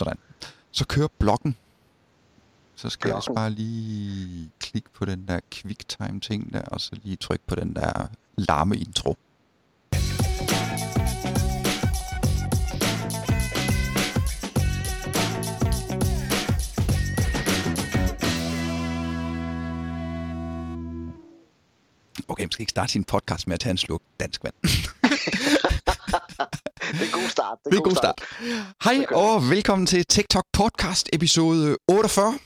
Sådan. Så kører blokken. Så skal jeg også Blokken. bare lige klikke på den der quicktime ting der, og så lige trykke på den der larme intro. Okay, man skal ikke starte sin podcast med at tage en sluk dansk vand. Det er start. Det er god start. Hej Det gør og velkommen til TikTok podcast episode 48.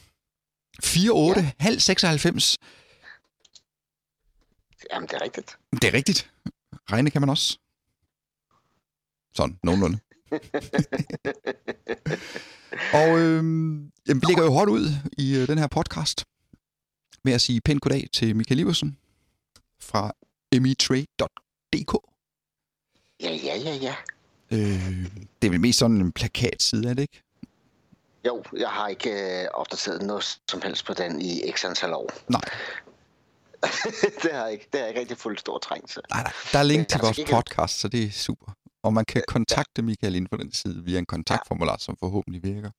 48, ja. halv 96. Jamen, det er rigtigt. Det er rigtigt. Regne kan man også. Sådan, nogenlunde. og øhm, jamen, vi lægger jo hårdt ud i øh, den her podcast med at sige pænt goddag til Michael Iversen fra emitrade.dk. Ja, ja, ja, ja. Øh, det er vel mest sådan en plakatside, er det ikke? Jo, jeg har ikke øh, opdateret noget som helst på den i x antal år. Nej, det har jeg ikke. Det har jeg ikke rigtig fuldt stor træng til. nej, nej. Der er link er til vores ganske ikke- podcast, så det er super. Og man kan kontakte Michael inden for den side via en kontaktformular, som forhåbentlig virker.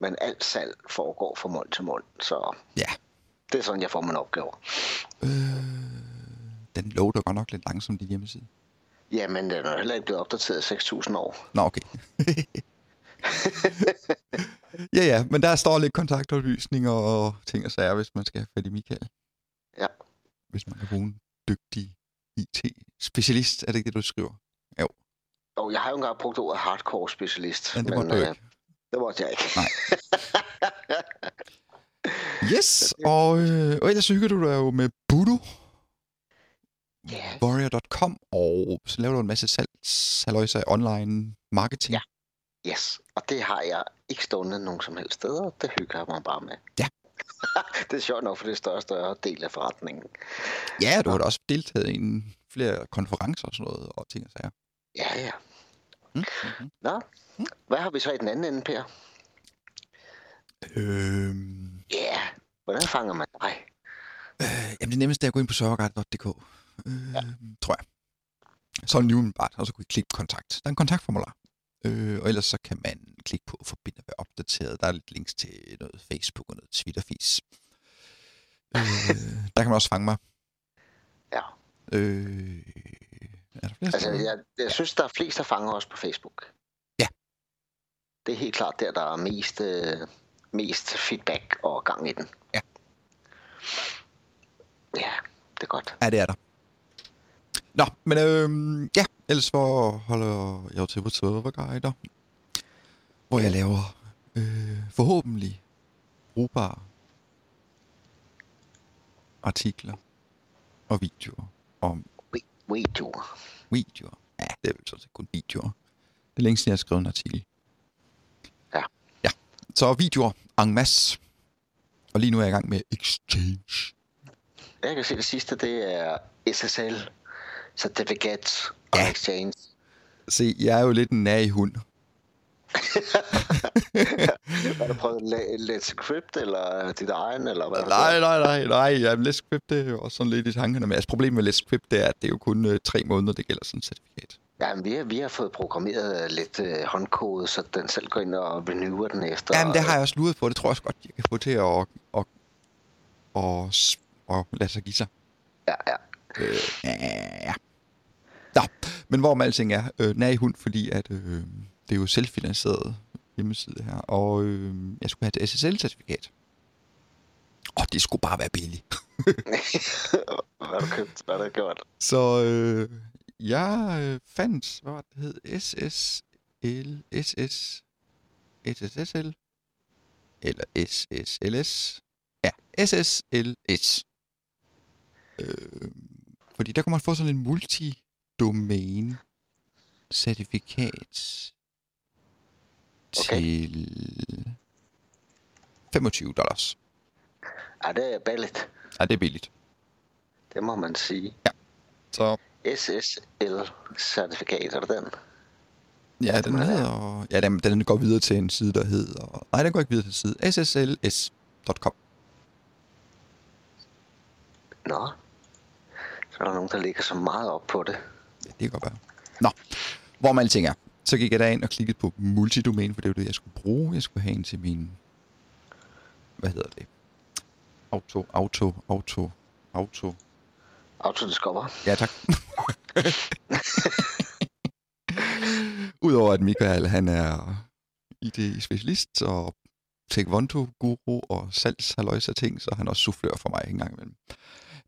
Men alt salg foregår fra mund til mund, så Ja. det er sådan, jeg får mine opgaver. Øh, den loader godt nok lidt langsomt, din hjemmeside. Jamen, den er heller ikke blevet opdateret i 6.000 år. Nå, okay. ja, ja, men der står lidt kontaktoplysninger og ting og sager, hvis man skal have fat i Michael. Ja. Hvis man kan bruge en dygtig IT-specialist, er det ikke det, du skriver? Og jeg har jo engang brugt ordet hardcore specialist. Men det måtte du øh, ikke. Det måtte jeg ikke. Nej. Yes, og, øh, og ellers hygger du dig jo med Budo, Ja, warrior.com, og så laver du en masse salgshalløjser online marketing. Ja. yes. Og det har jeg ikke stående nogen som helst steder. Det hygger jeg mig bare med. Ja. det er sjovt nok, for det er større og større del af forretningen. Ja, du har da også deltaget i en, flere konferencer og sådan noget, og ting og sager. Ja, ja. Mm, mm, Nå, hvad har vi så i den anden ende, Per? Øhm, Ja, yeah. hvordan fanger man dig? øh, jamen det nemmeste er at gå ind på serverguide.dk, øh, ja. tror jeg. Så er det umiddelbart, og så kan I klikke på kontakt. Der er en kontaktformular. Øh, og ellers så kan man klikke på forbinde og være opdateret. Der er lidt links til noget Facebook og noget Twitter-fis. Øh, der kan man også fange mig. Ja. Øh, er der flere Altså, jeg, jeg synes, der er flest, der fanger os på Facebook. Ja. Det er helt klart der, der er mest, øh, mest feedback og gang i den. Ja. Ja, det er godt. Ja, det er der. Nå, men øhm, ja, ellers for holder jeg jo til på serverguider, hvor jeg laver øh, forhåbentlig brugbare artikler og videoer om Videoer. videoer. Ja, det er vel sådan set kun videoer. Det er længe siden, jeg har skrevet en artikel. Ja. Ja, så videoer en masse. Og lige nu er jeg i gang med Exchange. Jeg kan se, det sidste, det er SSL, Certificate on Ja. Exchange. Se, jeg er jo lidt en nær hund. Har du prøvet Le- Let's Crypt, eller dit egen, eller hvad? Nej, nej, nej, nej. Jamen, Let's Script, det er jo også sådan lidt i tankerne. Men altså, problemet med Let's Script, det er, at det er jo kun øh, tre måneder, det gælder sådan et certifikat. Ja, men vi har, vi har fået programmeret øh, lidt øh, håndkode, så den selv går ind og renewer den efter. Jamen, det har jeg også luret på. Det tror jeg også godt, jeg kan få til at, at, at, s- at lade sig give sig. Ja, ja. Øh, ja. Nå, men hvor alting er, øh, nær i hund, fordi at, øh, det er jo selvfinansieret hjemmeside her, og øh, jeg skulle have et SSL-certifikat. Og det skulle bare være billigt. hvad har du købt? Hvad har du gjort? Så øh, jeg øh, fandt, hvad var det, hed? SSL, SS, SSL, eller SSLS. Ja, SSLS. Øh, fordi der kan man få sådan en multi-domain certifikat Okay. til 25 dollars. Ja, det er ballet. Ja, det er billigt. Det må man sige. Så SSL-certifikat, er det den? Ja, den hedder... Ja, den, den går videre til en side, der hedder... Nej, den går ikke videre til en side. ssls.com. Nå. Så er der nogen, der ligger så meget op på det. Ja, det kan godt være. Nå, hvor man alting er. Så gik jeg derind og klikkede på multidomæne, for det var det, jeg skulle bruge. Jeg skulle have en til min... Hvad hedder det? Auto, auto, auto, auto. Autodiscover. Ja, tak. Udover at Michael, han er IT-specialist og Taekwondo-guru og salgshalløjse ting, så han også soufflør for mig en gang imellem.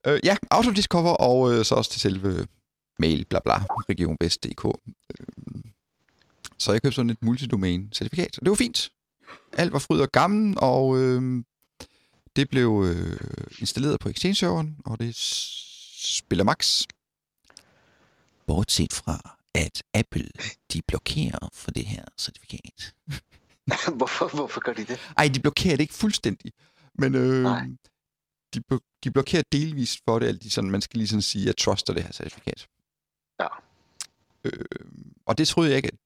Øh, ja, Autodiscover og øh, så også til selve mail, bla bla, regionvest.dk. Øh, så jeg købte sådan et multidomæne-certifikat, og det var fint. Alt var fryd og gammel, og øh, det blev øh, installeret på Exchange-serveren, og det spiller max. Bortset fra, at Apple de blokerer for det her certifikat. hvorfor, hvorfor gør de det? Ej, de blokerer det ikke fuldstændig. Men øh, Nej. de, de blokerer delvist for det. At de sådan, man skal lige sådan sige, at jeg truster det her certifikat. Ja. Øh, og det troede jeg ikke, at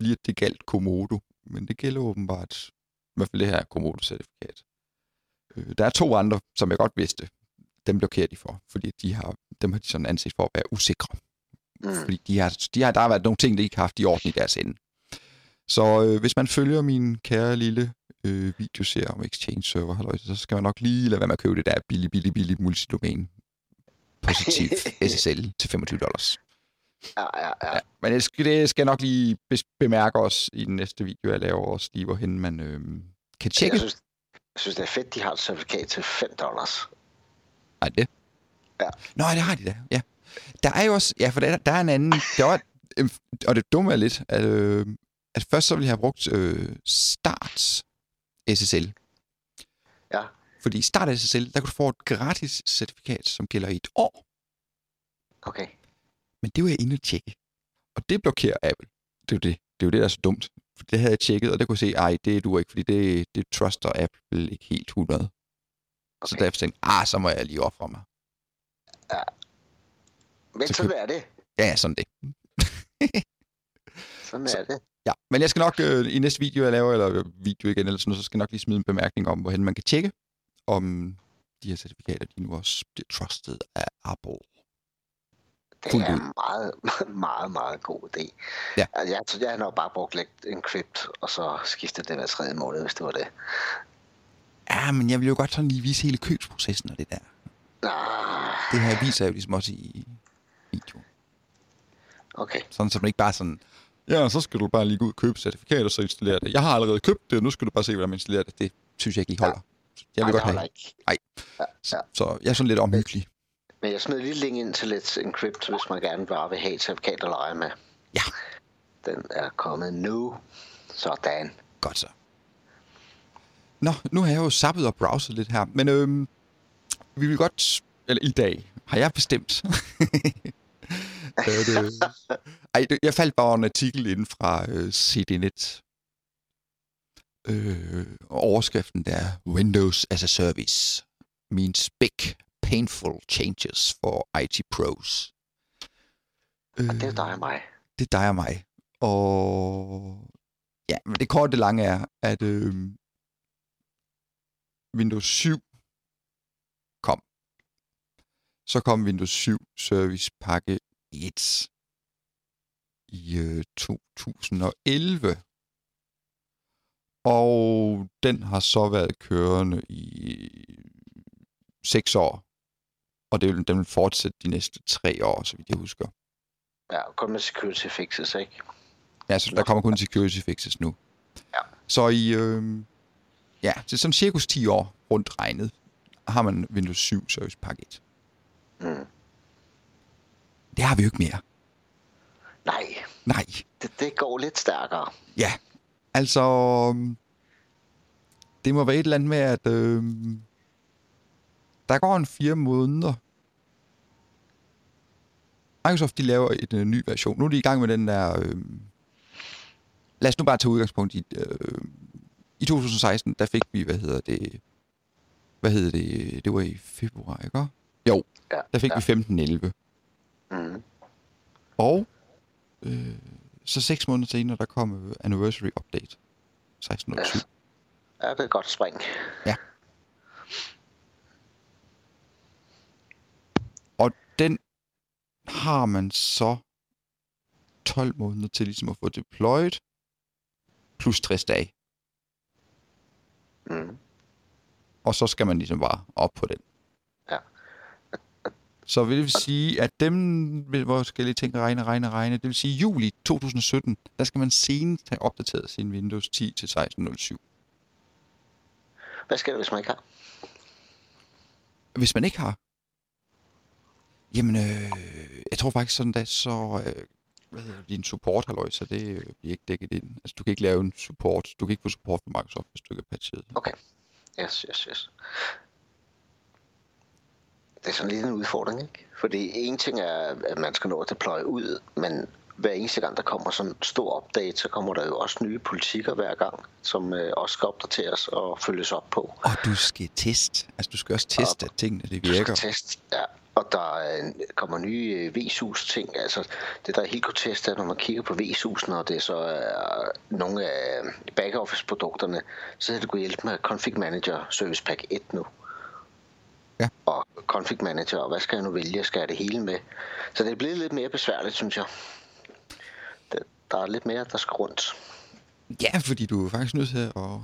lige det galt Komodo. Men det gælder åbenbart, i hvert fald det her Komodo-certifikat. Øh, der er to andre, som jeg godt vidste. Dem blokerer de for, fordi de har, dem har de sådan anset for at være usikre. Mm. Fordi de har, de har, der har været nogle ting, de ikke har haft i orden i deres ende. Så øh, hvis man følger min kære lille øh, videoserie om Exchange Server, halløj, så skal man nok lige lade være med at købe det der billig, billig, billig multidomæne positiv SSL til 25 dollars. Ja, ja, ja. Ja, men det skal, det skal jeg nok lige bemærke os i den næste video, jeg laver også lige, hvorhen man øh, kan tjekke. Jeg synes, jeg synes, det er fedt, de har et certifikat til 5 dollars. Nej, det? Ja. Nå, det har de da, ja. Der er jo også, ja, for der, der er en anden, der var, øh, og det dumme er lidt, at, øh, at først så ville jeg have brugt øh, Start SSL. Ja. Fordi Start SSL, der kunne du få et gratis certifikat, som gælder i et år. Okay. Men det var jeg inde og tjekke. Og det blokerer Apple. Det er jo det. Det er jo det, der er så dumt. For det havde jeg tjekket, og det kunne jeg se, ej, det er du ikke, fordi det, det truster Apple ikke helt 100. Okay. Så derfor tænkte jeg, ah, så må jeg lige ofre mig. Men Så sådan køb- er det. Ja, ja, sådan det. Sådan Så- er det. Ja, men jeg skal nok øh, i næste video, jeg laver, eller video igen, eller sådan noget, så skal jeg nok lige smide en bemærkning om, hvorhen man kan tjekke, om de her certifikater, de nu også bliver trusted af Apple. Det er en meget, meget, meget god idé. Ja. Altså, jeg, tror, jeg har nok bare brugt lidt encrypt, og så skiftet det hver tredje måned, hvis det var det. Ja, men jeg vil jo godt sådan lige vise hele købsprocessen og det der. Ah, Det her viser jeg jo ligesom også i video. okay. Sådan, så man ikke bare sådan, ja, så skal du bare lige gå ud og købe certifikat, og så installere det. Jeg har allerede købt det, nu skal du bare se, hvordan man installerer det. Det synes jeg ikke, I holder. Jeg vil Nej, godt have. Ikke. Nej. Ja, Så, ja. så jeg er sådan lidt omhyggelig. Men jeg smed lige link ind til lidt encrypt, hvis man gerne bare vil have et certifikat at lege med. Ja. Den er kommet nu. Sådan. Godt så. Nå, nu har jeg jo sappet og browset lidt her, men øhm, vi vil godt, eller i dag, har jeg bestemt. at, øh, ej, det- jeg faldt bare en artikel inden fra øh, CDNet. Øh, overskriften der er Windows as a Service means big, painful changes for IT pros. Øh, Og det er dig og mig. det er dig og mig. Og ja, men det korte det lange er, at øh, Windows 7 kom. Så kom Windows 7 Service Pakke 1 i øh, 2011. Og den har så været kørende i 6 år. Og det vil, den vil fortsætte de næste 3 år, så vidt jeg husker. Ja, kun med security fixes, ikke? Ja, så der kommer kun security fixes nu. Ja. Så i, øh, ja, til sådan cirkus 10 år rundt regnet, har man Windows 7 Service Pack 1. Mm. Det har vi jo ikke mere. Nej, Nej. det, det går lidt stærkere. Ja. Altså, øhm, det må være et eller andet med, at øh, der går en fire måneder. Microsoft, de laver et øh, ny version. Nu er de i gang med den der... Øh, lad os nu bare tage udgangspunkt i... Øh, I 2016, der fik vi, hvad hedder det... Hvad hedder det? Det var i februar, ikke? Jo, Ja, der fik ja. vi 15.11. Mm. Og øh, så seks måneder senere, der kom øh, Anniversary Update. 1607. Ja, det er et godt spring. Og den har man så 12 måneder til ligesom at få deployed, plus 60 dage. Mm. Og så skal man ligesom bare op på den. Ja. Så vil det sige, at dem, hvor skal jeg lige tænke, regne, regne, regne, det vil sige juli 2017, der skal man senest have opdateret sin Windows 10 til 16.07. Hvad sker der, hvis man ikke har? Hvis man ikke har, jamen, øh, jeg tror faktisk sådan, at så, øh, hvad hedder din support halløj, så det øh, bliver ikke dækket ind. Altså, du kan ikke lave en support, du kan ikke få support fra Microsoft, hvis du ikke er patchet. Okay. Yes, yes, yes. Det er sådan lidt en udfordring, ikke? Fordi en ting er, at man skal nå at deploye ud, men hver eneste gang, der kommer sådan en stor update, så kommer der jo også nye politikker hver gang, som øh, også skal opdateres og følges op på. Og du skal teste. Altså, du skal også teste, at tingene det Du skal virker. teste, ja. Og der er, kommer nye øh, VSUS ting. Altså, det der er helt grotesk, er, når man kigger på VSUS'en, og det så er nogle af backoffice-produkterne, så er det kunne hjælpe med Config Manager Service Pack 1 nu. Ja. Og Config Manager, og hvad skal jeg nu vælge? Skal jeg det hele med? Så det er blevet lidt mere besværligt, synes jeg. Det, der er lidt mere, der skal rundt. Ja, fordi du er faktisk nødt til at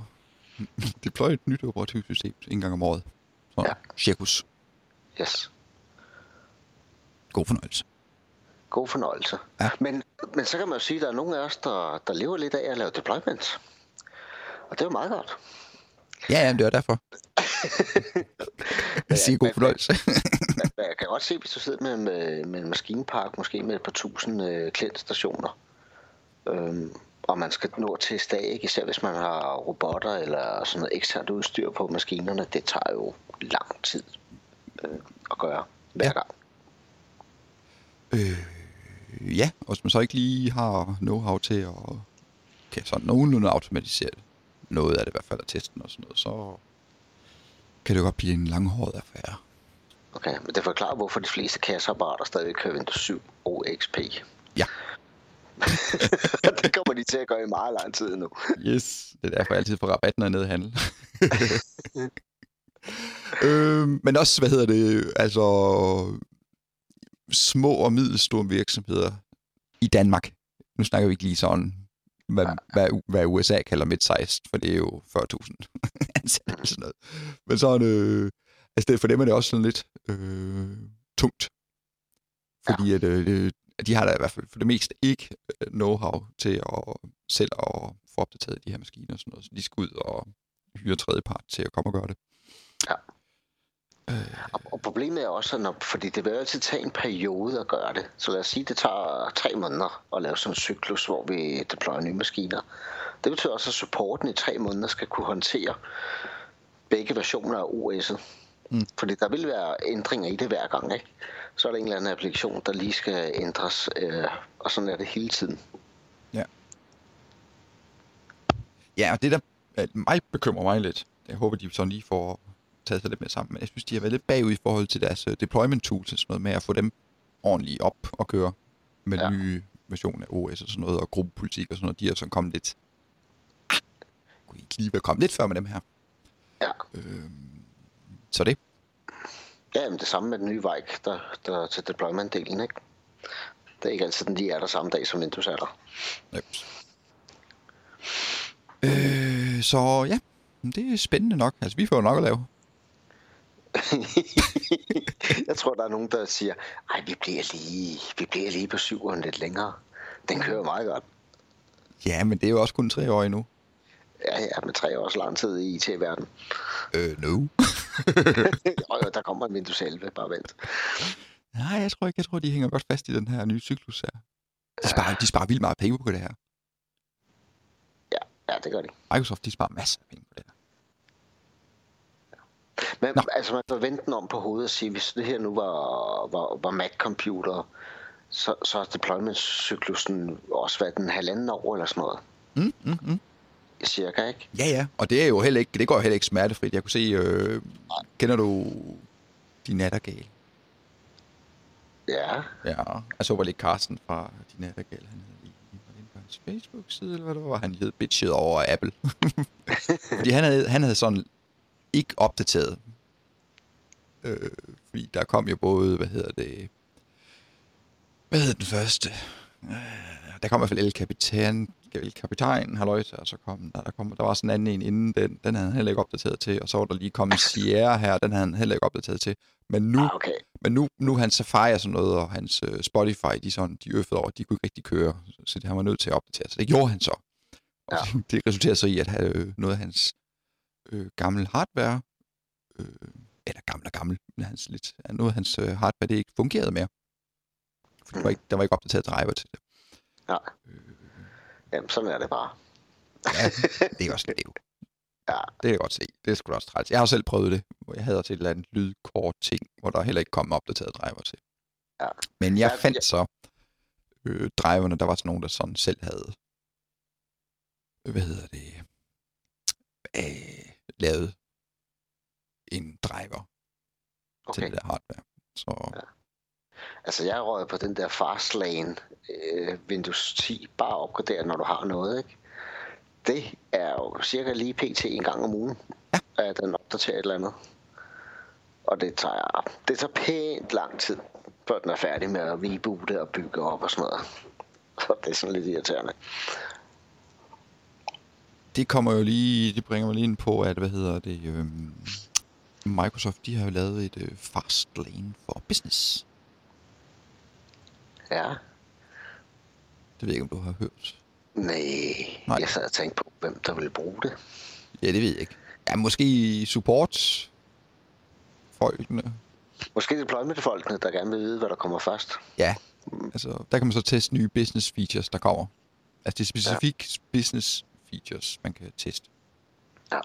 deploye et nyt operativsystem en gang om året. Så, ja. cirkus. Yes. God fornøjelse. God fornøjelse. Ja. Men, men så kan man jo sige, at der er nogle af os, der, der lever lidt af at lave deployments. Og det er jo meget godt. Ja, ja, det er derfor. Jeg siger god fornøjelse. Jeg kan godt se, hvis du sidder med, med, med en maskinpark, måske med et par tusind øh, klientstationer, øhm, og man skal nå teste af, ikke? især hvis man har robotter eller sådan noget eksternt udstyr på maskinerne, det tager jo lang tid øh, at gøre hver Ja. gang. Øh, ja, og hvis man så ikke lige har know-how til at kan sådan nogenlunde automatisere det, noget af det i hvert fald at teste den og sådan noget, så kan det jo godt blive en langhåret affære. Okay, men det forklarer, hvorfor de fleste kasseapparater stadig kører Windows 7 og XP. Ja. det kommer de til at gøre i meget lang tid nu. Yes, det er derfor jeg altid får rabat, når jeg er nede i handel. øhm, men også, hvad hedder det, altså små og middelstore virksomheder i Danmark. Nu snakker vi ikke lige sådan, hvad, hvad, hvad USA kalder mid-sized, for det er jo 40.000 ansatte eller sådan noget. Men sådan, øh, altså det, for dem er det også sådan lidt øh, tungt. Fordi ja. at, øh, de har da i hvert fald for det meste ikke øh, know-how til at selv at få opdateret de her maskiner og sådan noget. Så de skal ud og hyre tredjepart til at komme og gøre det. Ja. Øh, Og, og problemet er også, når, fordi det vil altid tage en periode at gøre det. Så lad os sige, at det tager tre måneder at lave sådan en cyklus, hvor vi deployer nye maskiner. Det betyder også, at supporten i tre måneder skal kunne håndtere begge versioner af OS'et. Mm. Fordi der vil være ændringer i det hver gang, ikke? Så er der en eller anden applikation, der lige skal ændres, øh, og sådan er det hele tiden. ja, og det der mig bekymrer mig lidt, jeg håber, de sådan lige får taget sig lidt mere sammen, men jeg synes, de har været lidt bagud i forhold til deres øh, deployment tools sådan noget, med at få dem ordentligt op og køre med ja. Nye versioner af OS og sådan noget, og gruppepolitik og sådan noget, de er sådan kommet lidt... Ah, kunne I ikke lige være kommet lidt før med dem her? Ja. Øhm, så det. Ja, men det samme med den nye Vike, der, der til deployment-delen, ikke? Det er ikke altid, den lige er der samme dag, som Windows er der. Yep. Øh, så ja, det er spændende nok. Altså, vi får jo nok at lave. jeg tror, der er nogen, der siger, ej, vi bliver lige, vi bliver lige på syveren lidt længere. Den kører meget godt. Ja, men det er jo også kun tre år endnu. Ja, ja, med tre års lang tid i IT-verden. Øh, no. og jo, der kommer en Windows 11, bare vent. Nej, jeg tror ikke. Jeg tror, de hænger godt fast i den her nye cyklus her. De sparer, de sparer vildt meget penge på det her. Ja, det gør de. Microsoft, de sparer masser af penge Men Nå. altså, man kan vente den om på hovedet og sige, hvis det her nu var, var, var Mac-computer, så, så er deployment-cyklusen også været en halvanden år eller sådan noget. Mm, mm, mm. Cirka, ikke? Ja, ja. Og det er jo heller ikke, det går jo heller ikke smertefrit. Jeg kunne se, øh, kender du de nattergale? Ja, Ja, jeg så var lidt Carsten fra de nattergale. Han havde lige på hans Facebook-side, eller hvad det var, han hed bitchet over Apple. fordi han havde, han havde sådan ikke opdateret. Øh, fordi der kom jo både, hvad hedder det, hvad hedder den første? der kom i hvert fald El Capitan, El Capitan, halløjsa, og så kom der, der, kom, der var sådan en anden en inden den, den havde han heller ikke opdateret til, og så var der lige kommet Sierra her, den havde han heller ikke opdateret til. Men nu, Ah, okay. men nu, nu hans Safari og sådan noget, og hans uh, Spotify, de, sådan, de øffede over, de kunne ikke rigtig køre, så det han var nødt til at opdatere. Så det gjorde han så. Og Ja. det, det resulterede så i, at øh, noget af hans øh, gamle hardware, øh, eller gammel og gammel, men hans lidt, noget af hans øh, hardware, det ikke fungerede mere. For der var ikke, der var ikke opdateret driver til det. Nej. Jamen, sådan er det bare. Ja, det er også jo. Ja. Det kan jeg godt se. Det er sgu også træls. Jeg har selv prøvet det, hvor jeg havde også et eller andet lydkort ting, hvor der heller ikke kom opdateret driver til. Ja. Men jeg Ja, fandt ja. så øh, driverne, der var sådan nogen, der sådan selv havde, øh, hvad hedder det, øh, lavet en driver okay. til det der hardware. Så Ja. Altså, jeg røg på den der Fastlane øh, Windows 10, bare opgradere, når du har noget, ikke? Det er jo cirka lige pt. en gang om ugen, ja. at den opdaterer et eller andet. Og det tager, det tager pænt lang tid, før den er færdig med at reboote og bygge op og sådan noget. Så det er sådan lidt irriterende. Det kommer jo lige, det bringer mig lige ind på, at, hvad hedder det, øh, Microsoft, de har jo lavet et øh, fast lane for business. Ja. Det ved jeg ikke, om du har hørt. Nej, Nej. Jeg sad og tænkte på, hvem der ville bruge det. Ja, det ved jeg ikke. Ja, måske support folkene. Måske deployment-folkene, der gerne vil vide, hvad der kommer først. Ja, altså der kan man så teste nye business features, der kommer. Altså det er specifikke ja. business features, man kan teste. Ja.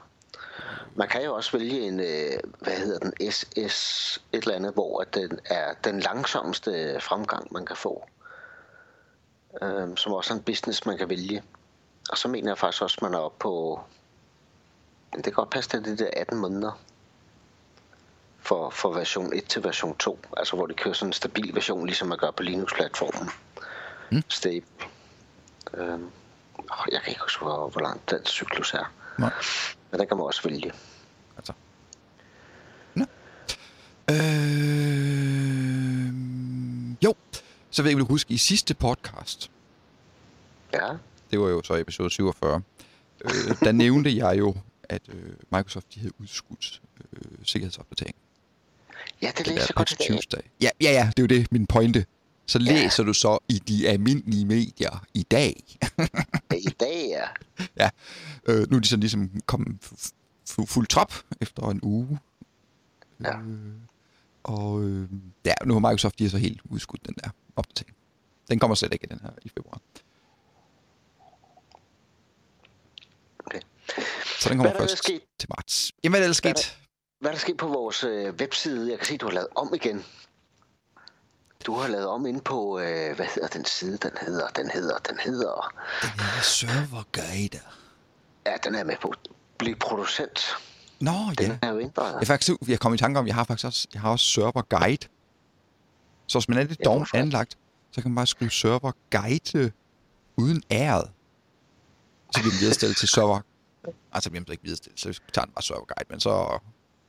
Man kan jo også vælge en, øh, hvad hedder den, SS et eller andet, hvor den er den langsomste fremgang, man kan få. Øhm, som også er en business, man kan vælge. Og så mener jeg faktisk også, at man er oppe på, det kan godt passe til det der 18 måneder. For, for version 1 til version 2. Altså hvor de kører sådan en stabil version, ligesom man gør på Linux-platformen. Mm. Stable. Øhm, jeg kan ikke huske, hvor, hvor langt den cyklus er. Nej. Men den kan man også vælge. Altså. Nå. Øh, jo, så vil jeg vil huske, i sidste podcast, Ja, det var jo så episode 47, øh, der nævnte jeg jo, at øh, Microsoft de havde udskudt øh, sikkerhedsopdatering. ja det Det læser der jeg godt i dag. Tuesday. Ja, ja, ja, det er jo det, min pointe. Så Ja. læser du så i de almindelige medier i dag. I dag, ja. ja, øh, nu er de sådan ligesom kommet fu- fu- fuld trop efter en uge. Ja. Øh, og øh, ja, nu har Microsoft de har så helt udskudt den der opdatering. Den kommer slet ikke den her i februar. Okay. Så den kommer Hvad der først sket? til marts. Jamen, hvad er der ellers Hvad er sket? Hvad er der sket på vores øh, webside? Jeg kan se, du har lavet om igen. Du har lavet om ind på, øh, hvad hedder den side? Den hedder, den hedder, den hedder... Den her serverguide. Ja, den er med på. Bliv producent. Nå, Den ja. er jo ændret. Jeg, er faktisk, jeg kom i tanke om, jeg har faktisk også, jeg har også server guide. Så hvis man er lidt hvorfor? anlagt, så kan man bare skrive server guide uden æret. Så bliver den viderestillet til server. Altså bliver den ikke viderestillet, så tager den bare server guide, men så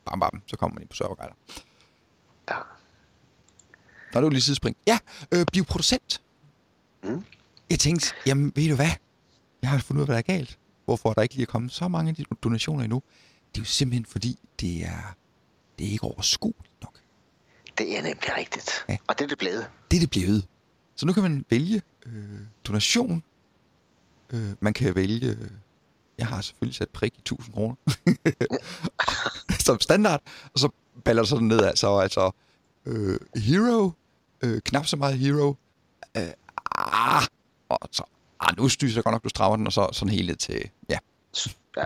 bam bam, så kommer man ind på server guide. Ja. Nå, det var lige sidespring. Ja, øh, bliv producent. Mm. Jeg tænkte, jamen ved du hvad? Jeg har fundet ud af, hvad der er galt. Hvorfor er der ikke lige er kommet så mange af de donationer endnu? Det er jo simpelthen fordi, det er, det er ikke overskueligt nok. Det er nemlig rigtigt. Ja. Og det er det blevet. Det er det blevet. Så nu kan man vælge øh, donation. Øh, man kan vælge... Øh, jeg har selvfølgelig sat prik i 1000 kroner. Som standard. Og så baller det sådan ned, altså, altså øh, hero, øh, knap så meget hero. Øh, ah, og så, ah, nu styrer jeg godt nok, du strammer den, og så sådan helt til, ja, Ja.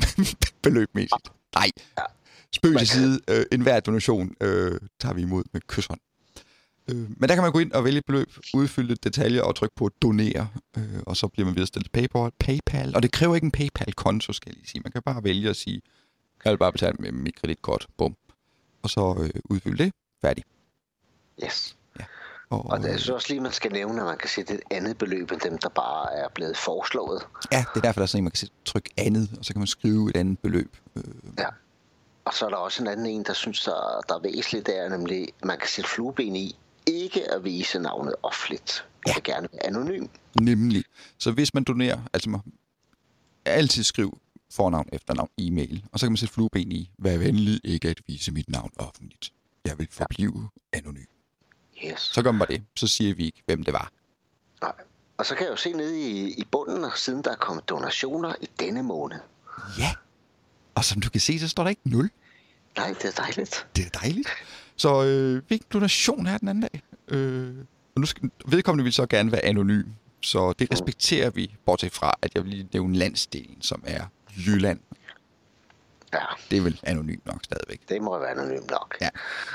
beløbmæssigt. Nej, Ja. spøg til side. Øh, enhver donation øh, tager vi imod med kysshånd. Øh, men der kan man gå ind og vælge beløb, udfylde detaljer og trykke på donere, øh, og så bliver man viderestillet til PayPal, PayPal. Og det kræver ikke en PayPal-konto, skal jeg lige sige. Man kan bare vælge at sige, jeg vil bare betale med mit kreditkort, bum. Og så øh, udfylde det, færdig. Yes. Og, Og det, jeg synes også lige, man skal nævne, at man kan sætte et andet beløb end dem, der bare er blevet foreslået. ja, det er derfor, der er sådan en, man kan trykke andet, og så kan man skrive et andet beløb. Øh, Ja. Og så er der også en anden en, der synes, der, der er væsentligt, det er nemlig, at man kan sætte flueben i, ikke at vise navnet offentligt ja. vil gerne være anonym. Nemlig. Så hvis man donerer, altså man altid skriv fornavn, efternavn, e-mail, og så kan man sætte flueben i, vær venlig ikke at vise mit navn offentligt. Jeg vil forblive ja. anonym. Yes. Så gør man det. Så siger vi ikke, hvem det var. Nej. Og så kan jeg jo se nede i, i bunden, og siden der er kommet donationer i denne måned. Ja. Og som du kan se, så står der ikke nul. Nej, det er dejligt. Det er dejligt. Så øh, vi donation her den anden dag. Øh, og nu skal, vedkommende vil så gerne være anonym. Så det respekterer vi, bortset fra, at jeg vil lige nævne landsdelen, som er Jylland. Ja, Det er vel anonym nok stadigvæk. det må være anonym nok. Ja.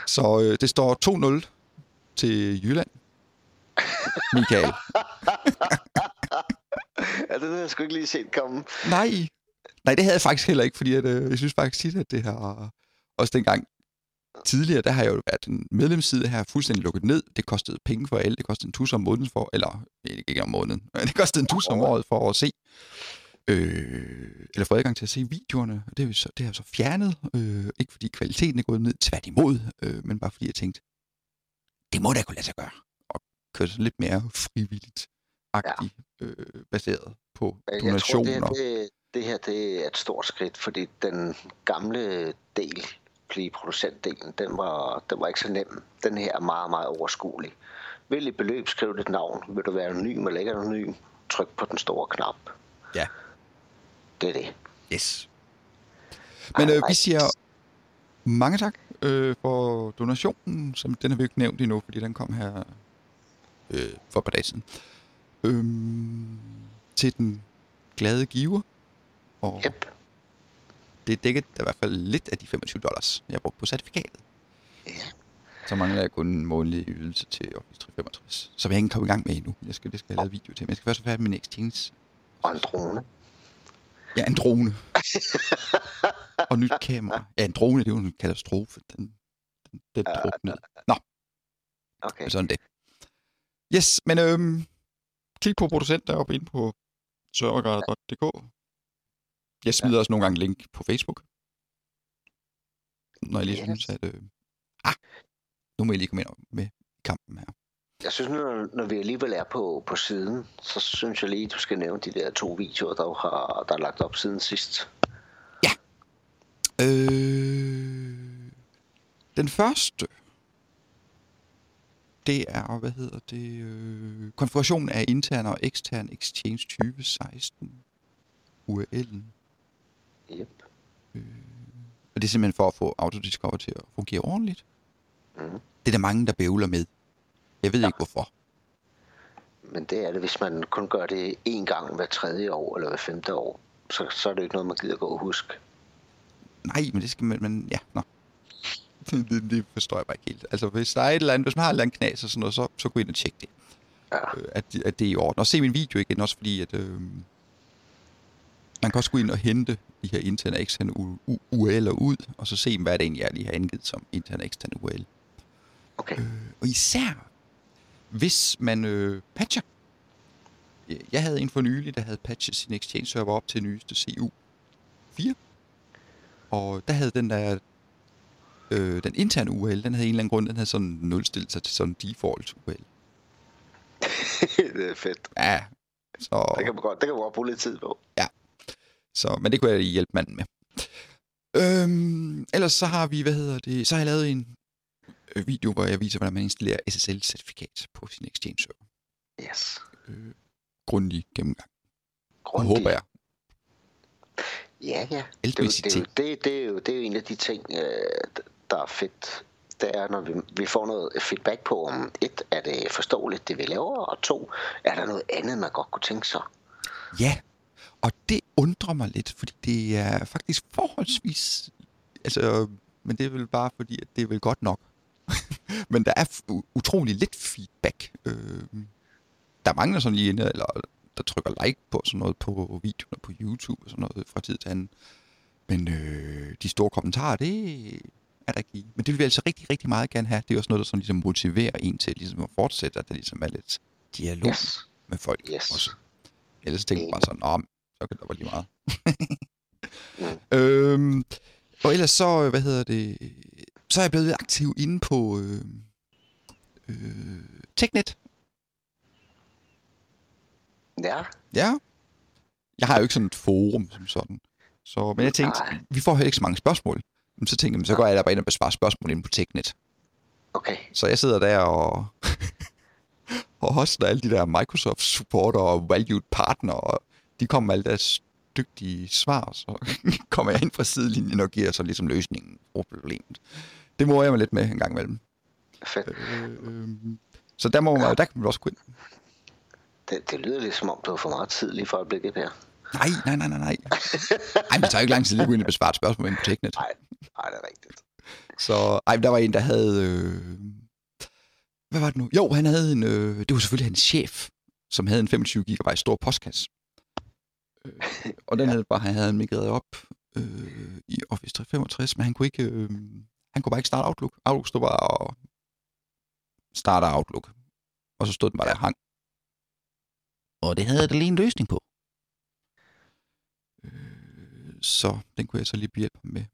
Så øh, det står 2-0 til Jylland. Michael. Ja, det havde jeg sgu ikke lige set komme. Nej. Nej, det havde jeg faktisk heller ikke, fordi at, øh, jeg synes faktisk tit, at det her... Også dengang tidligere, der har jeg jo været en medlemsside her fuldstændig lukket ned. Det kostede penge for alle. Det kostede en tus om måneden for... Eller ikke om måneden. men Det kostede en tus om året for at se... Øh, eller få adgang til at se videoerne. Og Det, er så, det har jeg så fjernet. Øh, ikke fordi kvaliteten er gået ned, tværtimod. Øh, men bare fordi jeg tænkte, det må da kunne lade sig gøre. Og køre sådan lidt mere frivilligt agtigt øh, baseret på Jeg tror, donationer. det her, det, det her det er et stort skridt, fordi den gamle del, blive producentdelen, den var, den var ikke så nem. Den her er meget, meget overskuelig. Vælg et beløb, skriv dit navn. Vil du være anonym eller ikke anonym? Tryk på den store knap. Ja. Det er det. Yes. Men øh, vi siger mange tak øh, for donationen, som den har vi ikke nævnt endnu, fordi den kom her øh, for et par dage siden. Øhm, til den glade giver. Og Yep. det dækker i hvert fald lidt af de 25 dollars, jeg har brugt på certifikatet. Ja. Så mangler jeg kun en månedlig ydelse til Office 365. Så vil jeg ikke komme i gang med endnu. Jeg skal, det skal jeg lave video til. Men jeg skal først have færdig med min Exchange. Og en drone. Ja, en drone. og nyt kamera. Ja, en drone, det er jo en katastrofe. Den, den, den druknede. Nå, Okay. sådan det. Yes, men øhm, klik på producent deroppe inde på servergrader.dk. Jeg smider også nogle gange link på Facebook. Når jeg lige Yes. synes, at... Øh, ah, nu må jeg lige komme ind med i kampen her. Jeg synes, når, når vi alligevel er på, på siden, så synes jeg lige, du skal nævne de der to videoer, der har der er lagt op siden sidst. Øh, den første, det er, hvad hedder det, øh, konfiguration af intern og ekstern Exchange 2016 URL'en. Yep. Og det er simpelthen for at få Autodiscover til at fungere ordentligt. Mhm. Det er der mange, der bøvler med. Jeg ved ja. ikke hvorfor. Men det er det, hvis man kun gør det én gang hver tredje år eller hver femte år, så, så er det jo ikke noget, man gider gå og huske. Nej, men det skal man, men ja, nå. Det, det, det forstår jeg bare ikke helt. Altså, hvis der er et eller andet, hvis man har et eller andet knas og sådan noget, så, så gå ind og tjek det. Ja. øh, at, at det er i orden. Og se min video igen, også fordi, at øh, man kan også gå ind og hente de her interne og eksterne URL'er ud, og så se, hvad det egentlig er, lige har angivet som interne og eksterne URL. Okay. Øh, og især, hvis man øh, patcher. Jeg havde en for nylig, der havde patchet sin Exchange-server op til nyeste CU4. Og der havde den der øh, den interne URL, den havde en eller anden grund, den havde sådan nulstillet sig til sådan en default URL. det er fedt. Ja, så... Det kan man godt, det kan man godt bruge lidt tid på. Så, men det kunne jeg lige hjælpe manden med. Øhm, ellers så har vi, hvad hedder det, så har jeg lavet en video, hvor jeg viser, hvordan man installerer SSL-certifikat på sin Exchange-server. Yes. Øh, grundig gennemgang. Og Grundigt. håber jeg. Ja, ja. Det, er jo- det, er jo- det, det, er jo, det er jo en af de ting, øh, der er fedt. Det er, når vi, vi får noget feedback på, om et, er det forståeligt, det vi laver, og to, er der noget andet, man godt kunne tænke sig. Ja, og det undrer mig lidt, fordi det er faktisk forholdsvis... Altså, men det er vel bare fordi, at det er vel godt nok. Men der er utrolig lidt feedback. Øh, der er mange, der sådan lige inde, eller der trykker like på sådan noget på videoerne på YouTube og sådan noget fra tid til anden. Men øh, de store kommentarer, det er der ikke lige. Men det vil vi altså rigtig, rigtig meget gerne have. Det er også noget, der sådan ligesom motiverer en til ligesom at fortsætte, at der ligesom er lidt dialog Yes. med folk Yes. også. Ellers tænker jeg bare sådan, men så kan det være lige meget. Mm. øhm, og ellers så, hvad hedder det, så er jeg blevet aktiv inde på øh, øh, TechNet. Ja, Ja. Jeg har jo ikke sådan et forum som sådan. Så, men jeg tænkte, Nej. vi får heller ikke så mange spørgsmål. Men så tænkte jeg, så går jeg der bare ind og besvarer spørgsmål inde på Teknet. okay. Så jeg sidder der og, og hostler alle de der Microsoft supporter og valued partner, og de kommer med alle deres dygtige svar, så kommer jeg ind fra sidelinjen og giver så ligesom løsningen på problemet. Det må jeg mig lidt med en gang imellem. Fedt. Øh, så der, må man, der kan man også gå ind. Det, det lyder lidt som om, du har for meget tid lige for øjeblikket, Per. Nej, nej, nej, nej, nej. Ej, det tager jo ikke lang tid lige at gå ind og besvare et spørgsmål ind på Teknet. Nej, nej, det er rigtigt. Så ej, der var en, der havde... Øh, hvad var det nu? Jo, han havde en... Øh, det var selvfølgelig hans chef, som havde en 25 GB stor postkasse. Øh, og den havde bare, han havde migreret op øh, i Office 365, men han kunne ikke... Øh, han kunne bare ikke starte Outlook. Outlook stod bare og starter Outlook. Og så stod den bare der hang. Og det havde det lige en løsning på. Øh, så den kunne jeg så lige hjælpe ham med.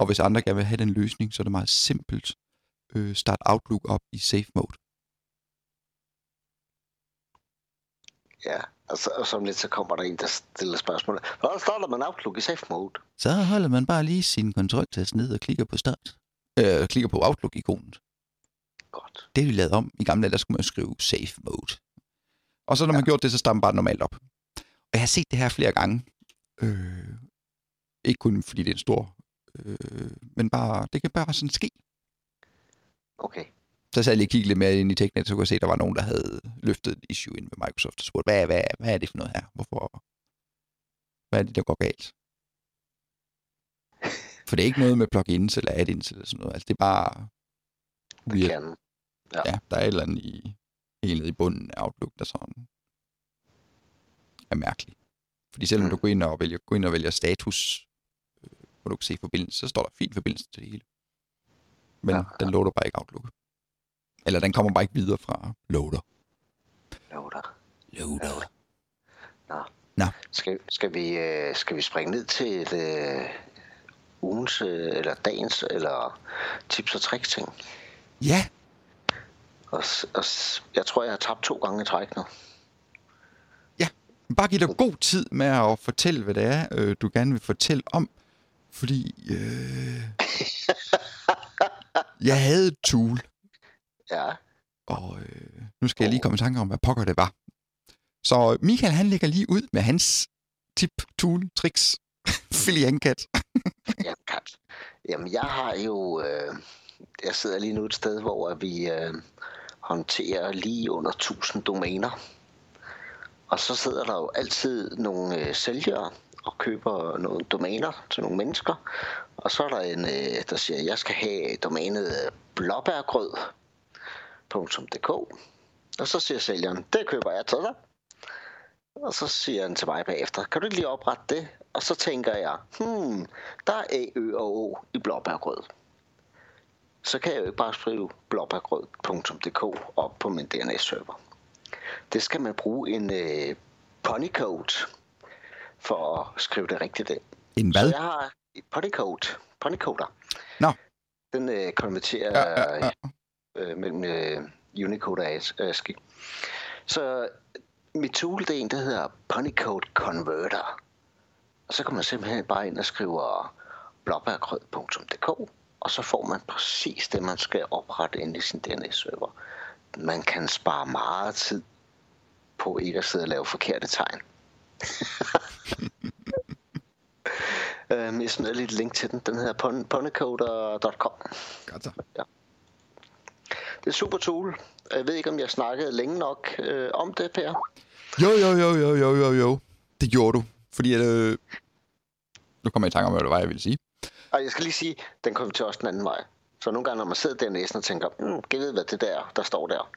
Og hvis andre gerne vil have den løsning, så er det meget simpelt. Øh, start Outlook op i safe mode. Ja, og så, og så lidt, så kommer der en, der stiller spørgsmål. Hvordan starter man Outlook i safe mode? Så holder man bare lige sin kontroltast ned og klikker på start. Øh, klikker på Outlook-ikonet. Godt. Det er vi lavet om. I gamle dage, der skulle man skrive safe mode. Og så når man ja. gjort det, så starter man bare normalt op. Og jeg har set det her flere gange. Øh, ikke kun fordi det er en stor, øh, men bare, det kan bare sådan ske. Okay. Så sad jeg lige og kiggede lidt mere ind i Teknet, så kunne jeg se, at der var nogen, der havde løftet et issue ind ved Microsoft og spurgte, hvad, hvad, hvad er det for noget her? Hvorfor? Hvad er det, der går galt? For det er ikke noget med plugins eller add-ins eller sådan noget. Altså, det er bare Det kan. Ja, der er et eller andet i, helt nede i bunden af Outlook, der sådan er mærkeligt. Fordi selvom Mm. du går ind og vælger, går ind og vælger status, øh, hvor du kan se forbindelse, så står der fin forbindelse til det hele. Men Ja, ja, den loader bare ikke Outlook. Eller den kommer bare ikke videre fra loader. Loader. Loader. Nå. Nå. Skal, skal, vi, øh, skal vi springe ned til et, øh, ugens, øh, eller dagens, eller tips og tricks ting? Ja, Og, og, jeg tror, jeg har tabt to gange i træk nu. bare giv dig god tid med at fortælle, hvad det er, øh, du gerne vil fortælle om. Fordi øh, jeg havde et tool, Ja, Og øh, nu skal jeg lige komme i tanke om, hvad pokker det var. Så Michael, han lægger lige ud med hans tip, tool, tricks, filiankat. ja, kat. Jamen, jeg har jo... Øh, jeg sidder lige nu et sted, hvor vi øh, håndterer lige under 1000 domæner. Og så sidder der jo altid nogle øh, sælgere og køber nogle domæner til nogle mennesker. Og så er der en, øh, der siger, jeg skal have domænet blåbærgrød.dk. Og så siger sælgeren, det køber jeg til dig. Og så siger han til mig bagefter, kan du lige oprette det? Og så tænker jeg, hmm, der er A, Ø og O i blåbærgrød. Så kan jeg jo ikke bare skrive blåbærgrød.dk op på min DNS-server. Det skal man bruge en øh, ponycode for at skrive det rigtigt ind. En Så hvad? jeg har et ponycode, ponycoder. Nå. Den øh, konverterer Ja, ja, ja. Øh, mellem øh, Unicode og AS- ASCII. Så mit tool, det er en, der hedder Ponycode Converter. Og så kan man simpelthen bare ind og skrive blåbærgrød.dk, og så får man præcis det, man skal oprette ind i sin DNS-server. Man kan spare meget tid på ikke at sidde og lave forkerte tegn. øhm, jeg lige et link til den. Den hedder pon- ponycoder.com. Godt så. Det er super tool. Jeg ved ikke, om jeg snakkede længe nok øh, om det, Per. Jo, jo, jo, jo, jo, jo, jo. Det gjorde du. Fordi at, øh, nu kommer jeg i tanke om, hvad det var, jeg ville sige. Og jeg skal lige sige, den kommer til også den anden vej. Så nogle gange, når man sidder der næsten og tænker, mm, kan jeg vide, hvad det der, der står der,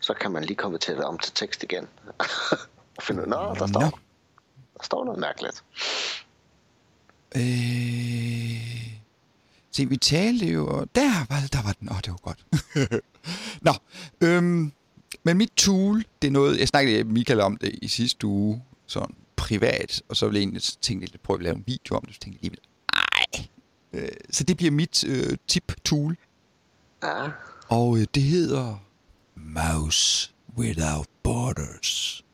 så kan man lige komme til det om til tekst igen. og finde ud af, der står, Nå. der står noget mærkeligt. Øh... Se, vi talte jo... og Der var, der var den. Åh, oh, det var godt. Nå, øhm, men mit tool, det er noget... Jeg snakkede med Michael om det i sidste uge, sådan privat, og så ville jeg egentlig tænke lidt, prøve at lave en video om det, så tænkte jeg alligevel, ej. Øh, så det bliver mit øh, tip-tool, Ja, og øh, det hedder Mouse without borders.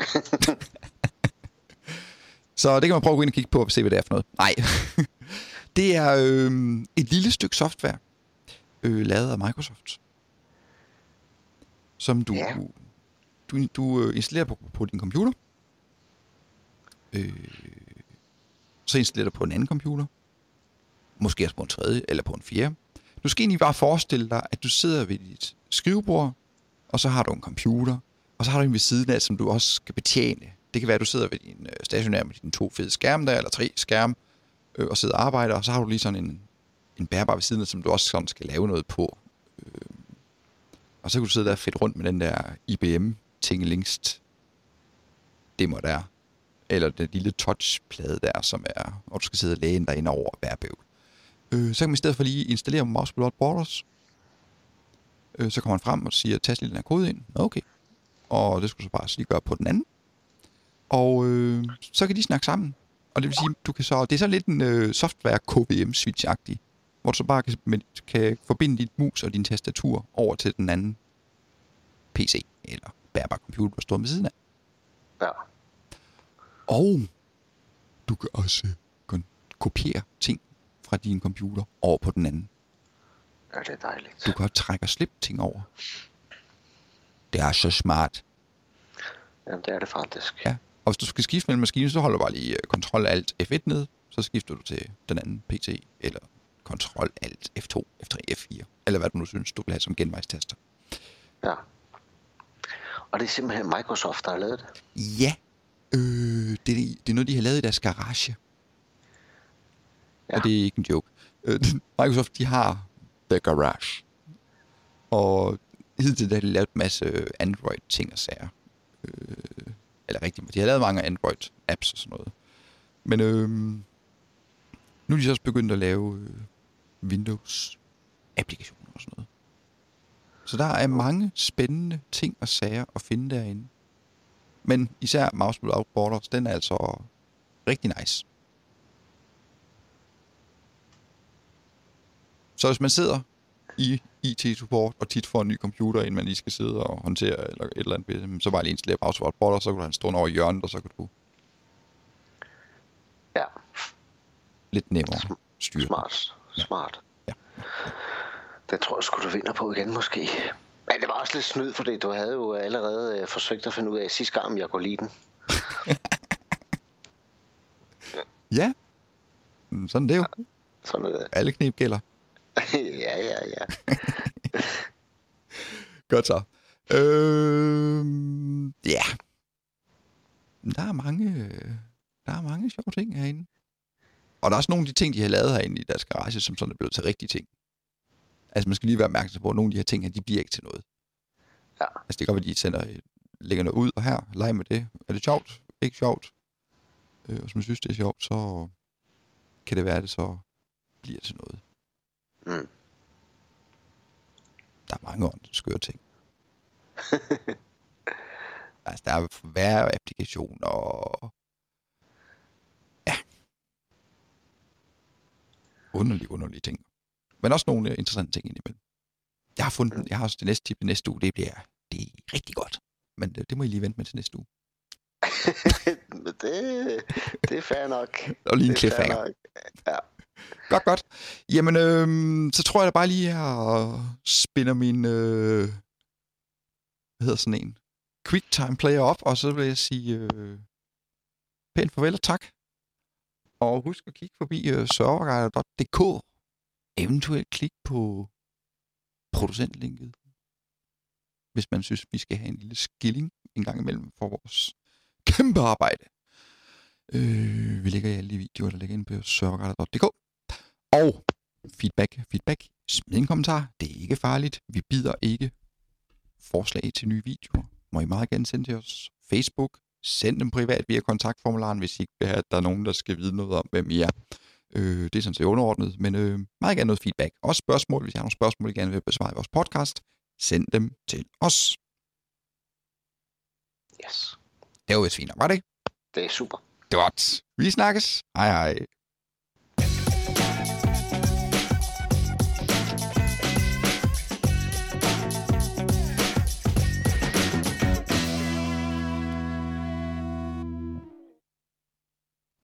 Så det kan man prøve at gå ind og kigge på og se, hvad det er for noget. Nej. Det er øh, et lille stykke software, øh, lavet af Microsoft, som du, Ja. du, du øh, installerer på, på din computer. Øh, så installerer du på en anden computer. Måske også på en tredje eller på en fjerde. Du skal egentlig bare forestille dig, at du sidder ved dit skrivebord, og så har du en computer, og så har du en ved siden af, som du også skal betjene. Det kan være, at du sidder ved din øh, stationær med dine to fede skærme der, eller tre skærme, øh, og sidde og arbejde, og så har du lige sådan en, en bærbar ved siden af, som du også sådan skal lave noget på. Øh, og så kan du sidde der fedt rundt med den der IBM Tingelingst dimmer der. Eller den lille touchplade der, som er, hvor du skal sidde og læne dig ind over hver. Øh, så kan man i stedet for lige installere Mouse Blood Borders. Øh, så kommer man frem og siger, tast lige den her kode ind. Okay. Og det skulle du så bare lige gøre på den anden. Og øh, så kan de snakke sammen. Og det vil sige, du kan så, det er så lidt en øh, software KVM switch agtig hvor du så bare kan, med, kan forbinde dit mus og din tastatur over til den anden PC eller bærbar computer, der står ved siden af. Ja. Og du kan også kon- kopiere ting fra din computer over på den anden. ja, det er dejligt. Du kan også trække og slippe ting over. Det er så smart. Jamen, det er det faktisk. Ja. Og hvis du skal skifte mellem maskiner, så holder du bare lige øh, Ctrl Alt F1 ned, så skifter du til den anden PC, eller Ctrl Alt F2, F3, F4, eller hvad du nu synes, du vil have som genvejstaster. Ja. Og det er simpelthen Microsoft, der har lavet det. Ja, øh, det, er- det er noget, de har lavet i deres garage. Ja. Ja. Og det er ikke en joke. Øh, Microsoft, de har The Garage. Og hidtil har de lavet en masse Android-ting og sager. Øh, eller rigtigt, de har lavet mange Android-apps og sådan noget. Men øh, nu er de så også begyndt at lave øh, Windows-applikationer og sådan noget. Så der er mange spændende ting og sager at finde derinde. Men især Mouse Without Borders, den er altså rigtig nice. Så hvis man sidder i IT-support og tit får en ny computer, inden man lige skal sidde og håndtere eller et eller andet, så bare lige installere Mouse Without Borders, så kan du have en stående over hjørnet, og så kan du Ja, lidt nemmere styre. smart. Smart. Ja. Det tror jeg sgu, du vinder på igen, måske. Men det var også lidt snyd, fordi du havde jo allerede øh, forsøgt at finde ud af sidste gang, om jeg kunne lide den. Ja, sådan det er jo. Sådan er det. Alle knep gælder. ja, ja, ja. Godt så. Øh, ja. Der er mange, der er mange sjove ting herinde. Og der er også nogle af de ting, de har lavet herinde i deres garage, som sådan er blevet til rigtige ting. Altså man skal lige være opmærksom på, at nogle af de her ting her, de bliver ikke til noget. Ja. Altså det kan godt være, at de sender, lægger noget ud, og her, leg med det. Er det sjovt? Ikke sjovt? Øh, og hvis man synes, det er sjovt, så kan det være, at det så bliver til noget. Mm. Der er mange skøre ting. altså, der er hver applikation og... Ja. Underlige, underlige ting. Men også nogle øh, interessante ting indimellem. Jeg har fundet, jeg har også det næste tip i næste uge, det bliver, det er rigtig godt. Men det, det må I lige vente med til næste uge. Det, det er fair nok. Og lige en er cliffhanger. Ja. Godt, godt. Jamen, øh, så tror jeg da bare lige her og spinder min, øh, hvad hedder sådan en, QuickTime Player op, og så vil jeg sige øh, pænt farvel og tak. Og husk at kigge forbi øh, serverguider.dk. Eventuelt klik på producentlinket, hvis man synes, vi skal have en lille skilling en gang imellem for vores kæmpe arbejde. Øh, vi lægger alle de videoer, der ligger inde på serverguider.dk. Og feedback, feedback. Smid en kommentar. Det er ikke farligt. Vi bider ikke forslag til nye videoer. Må I meget gerne sende til os. Facebook. Send dem privat via kontaktformularen, hvis I ikke vil have, at der er nogen, der skal vide noget om, hvem I er. Øh, det er sådan set underordnet, men øh, meget gerne noget feedback. Også spørgsmål, hvis I har nogle spørgsmål, I gerne vil besvare i vores podcast. Send dem til os. Yes. Det var vist fint, var det ikke? Det er super. Godt. Vi snakkes. Hej hej.